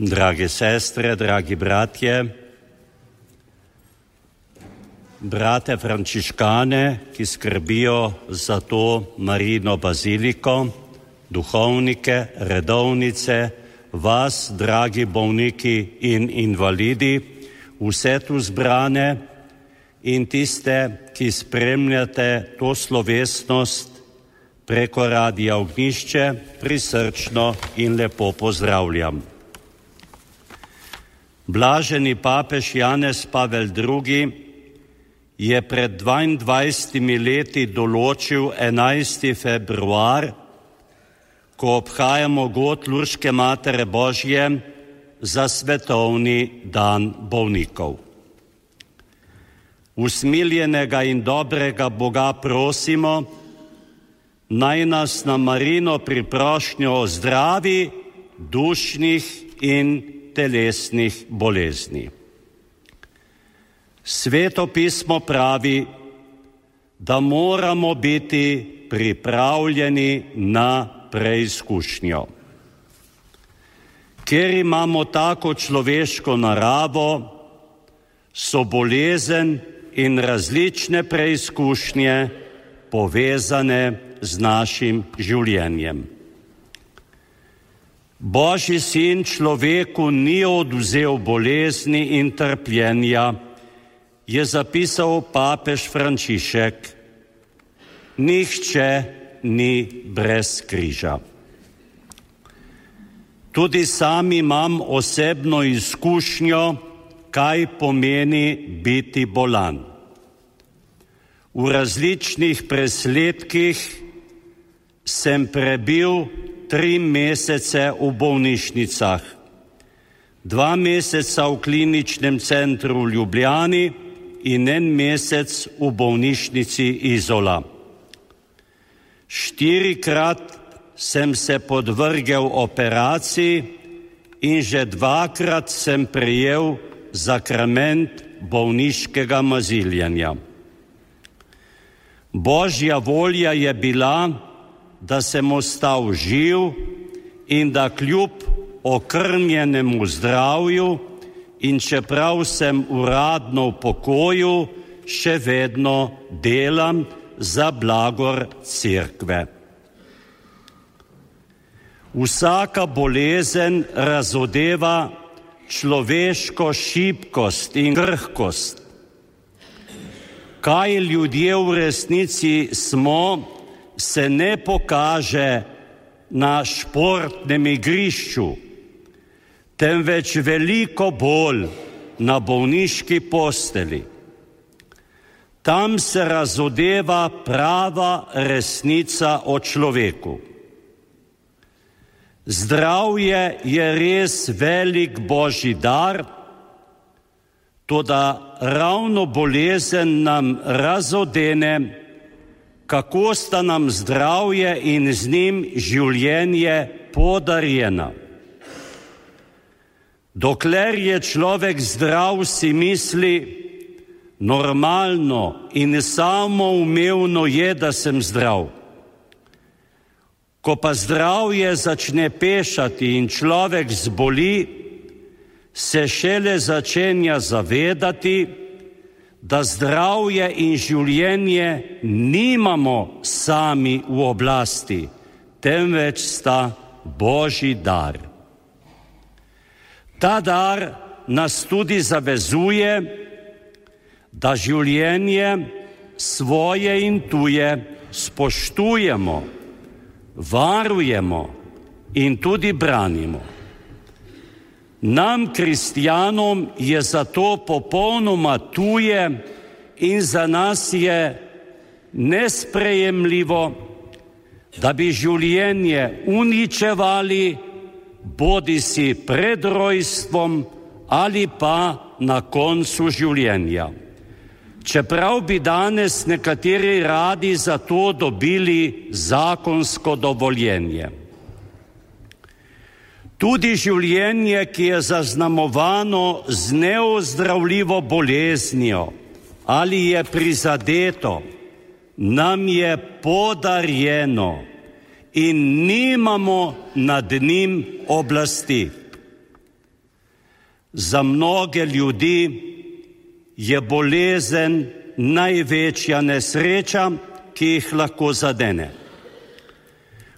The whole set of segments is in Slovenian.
Drage sestre, dragi bratje, brate frančiškane, ki skrbijo za to Marino baziliko, duhovnike, redovnice, vas, dragi bolniki in invalidi, vse tu zbrane in tiste, ki spremljate to slovesnost preko radija Ognišče, prisrčno in lepo pozdravljam. Blaženi papež Janez Pavel II je pred 22 leti določil 11. februar, ko obhajamo god Lurške Matere Božje za svetovni dan bolnikov. Usmiljenega in dobrega Boga prosimo, naj nas na Marino priprošnjo o zdravi dušnih in telesnih bolezni. Sveto pismo pravi, da moramo biti pripravljeni na preizkušnjo. Ker imamo tako človeško naravo, so bolezen in različne preizkušnje povezane z našim življenjem. Božji sin človeku ni oduzel bolezni in trpljenja, je zapisal papež Frančišek, nihče ni brez križa. Tudi sam imam osebno izkušnjo, kaj pomeni biti bolan. V različnih presledkih sem prebil tri mesece v bolnišnicah, dva meseca v kliničnem centru v Ljubljani in en mesec v bolnišnici Izola. Štirikrat sem se podvrgel operaciji in že dvakrat sem prejel zakrament bolniškega maziljanja. Božja volja je bila, da sem ostal živ in da kljub okrnjenemu zdravju in čeprav sem uradno v pokoju, še vedno delam za blagor cerkve. Vsaka bolezen razodeva človeško šibkost in krhkost. Kaj ljudje v resnici smo, se ne pokaže na športnem igrišču, temveč veliko bolj na bolniški posteli. Tam se razodeva prava resnica o človeku. Zdravje je res velik božji dar, tudi ravno bolezen nam razodene, kako sta nam zdravje in z njim življenje podarjena. Dokler je človek zdrav, si misli, normalno in samoumevno je, da sem zdrav. Ko pa zdravje začne pešati in človek zboli, se šele začenja zavedati, da zdravje in življenje nimamo sami v oblasti, temveč sta Božji dar. Ta dar nas tudi zavezuje, da življenje svoje in tuje spoštujemo, varujemo in tudi branimo. Nam, kristijanom, je zato popolnoma tuje in za nas je nesprejemljivo, da bi življenje uničevali, bodi si pred rojstvom ali pa na koncu življenja. Čeprav bi danes nekateri radi za to dobili zakonsko dovoljenje. Tudi življenje, ki je zaznamovano z neozdravljivo boleznijo ali je prizadeto, nam je podarjeno in nimamo nad njim oblasti. Za mnoge ljudi je bolezen največja nesreča, ki jih lahko zadene.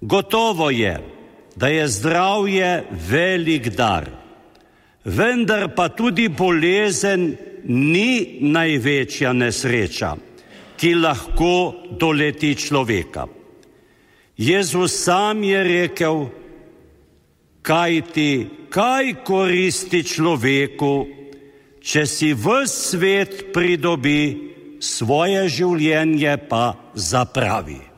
Gotovo je, da je zdravje velik dar, vendar pa tudi bolezen ni največja nesreča, ki lahko doleti človeka. Jezus sam je rekel, kaj ti, kaj koristi človeku, če si v svet pridobi, svoje življenje pa zapravi.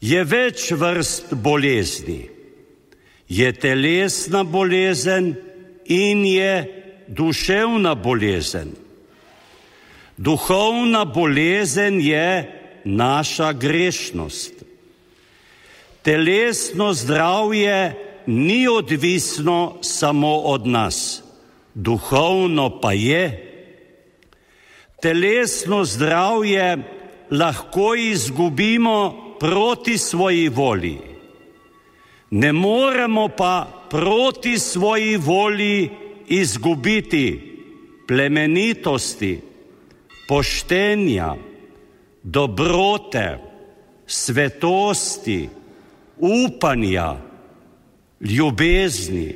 Je več vrst bolezni. Je telesna bolezen in je duševna bolezen. Duhovna bolezen je naša grešnost. Telesno zdravje ni odvisno samo od nas, duhovno pa je. Telesno zdravje lahko izgubimo proti svoji volji. Ne moremo pa proti svoji volji izgubiti plemenitosti, poštenja, dobrote, svetosti, upanja, ljubezni.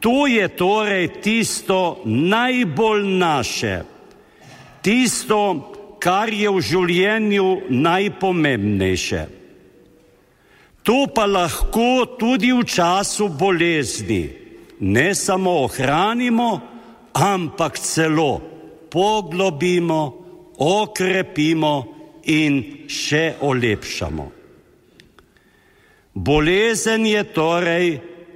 To je torej tisto najbolj naše, tisto, kar je v življenju najpomembnejše. To pa lahko tudi v času bolezni ne samo ohranimo, ampak celo poglobimo, okrepimo in še olepšamo. Bolezen je torej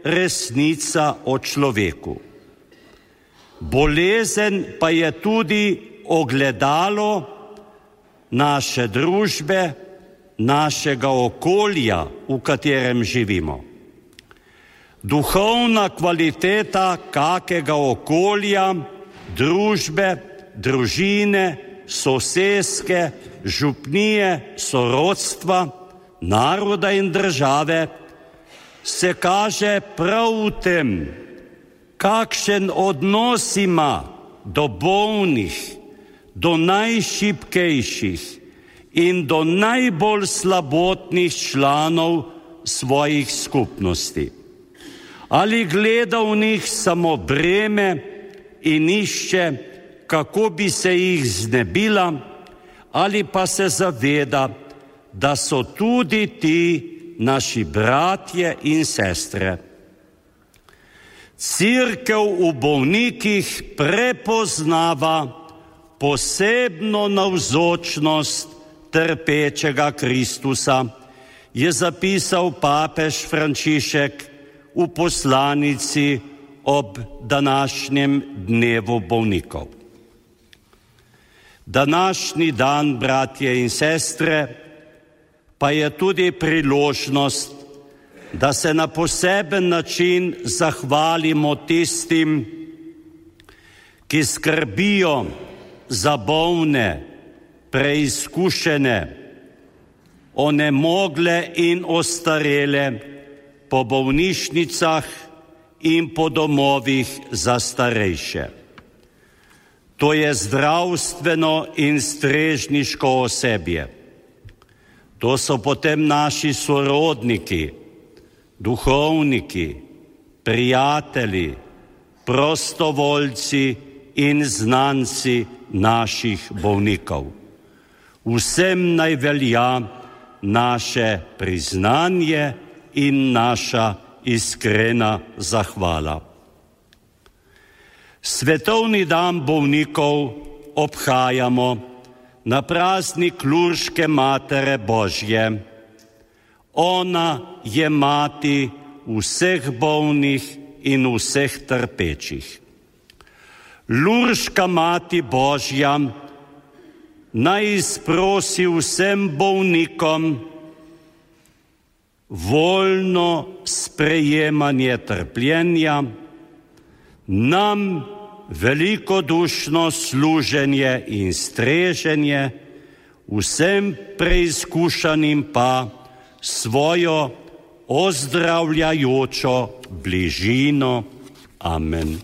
resnica o človeku. Bolezen pa je tudi ogledalo naše družbe, našega okolja, v katerem živimo. Duhovna kvaliteta kakega okolja, družbe, družine, soseske, župnije, sorodstva, naroda in države, se kaže prav v tem, kakšen odnos ima do bolnih, do najšipkejših in do najbolj slabotnih članov svojih skupnosti. Ali gleda v njih samo breme in išče, kako bi se jih znebila, ali pa se zaveda, da so tudi ti naši bratje in sestre. Cirkev v bolnikih prepoznava posebno navzočnost trpečega Kristusa, je zapisal papež Frančišek v poslanici ob današnjem dnevu bolnikov. Današnji dan, bratje in sestre, pa je tudi priložnost, da se na poseben način zahvalimo tistim, ki skrbijo za bolne, preizkušene, onemogle in ostarele po bolnišnicah in po domovih za starejše. To je zdravstveno in strežniško osebje. To so potem naši sorodniki, duhovniki, prijatelji, prostovoljci in znanci naših bolnikov. Vsem naj velja naše priznanje in naša iskrena zahvala. Svetovni dan bolnikov obhajamo na praznik Lurške Matere Božje. Ona je mati vseh bolnih in vseh trpečih. Lurška mati Božja naj izprosi vsem bolnikom voljno sprejemanje trpljenja, nam velikodušno služenje in streženje, vsem preizkušanim pa svojo ozdravljajočo bližino. Amen.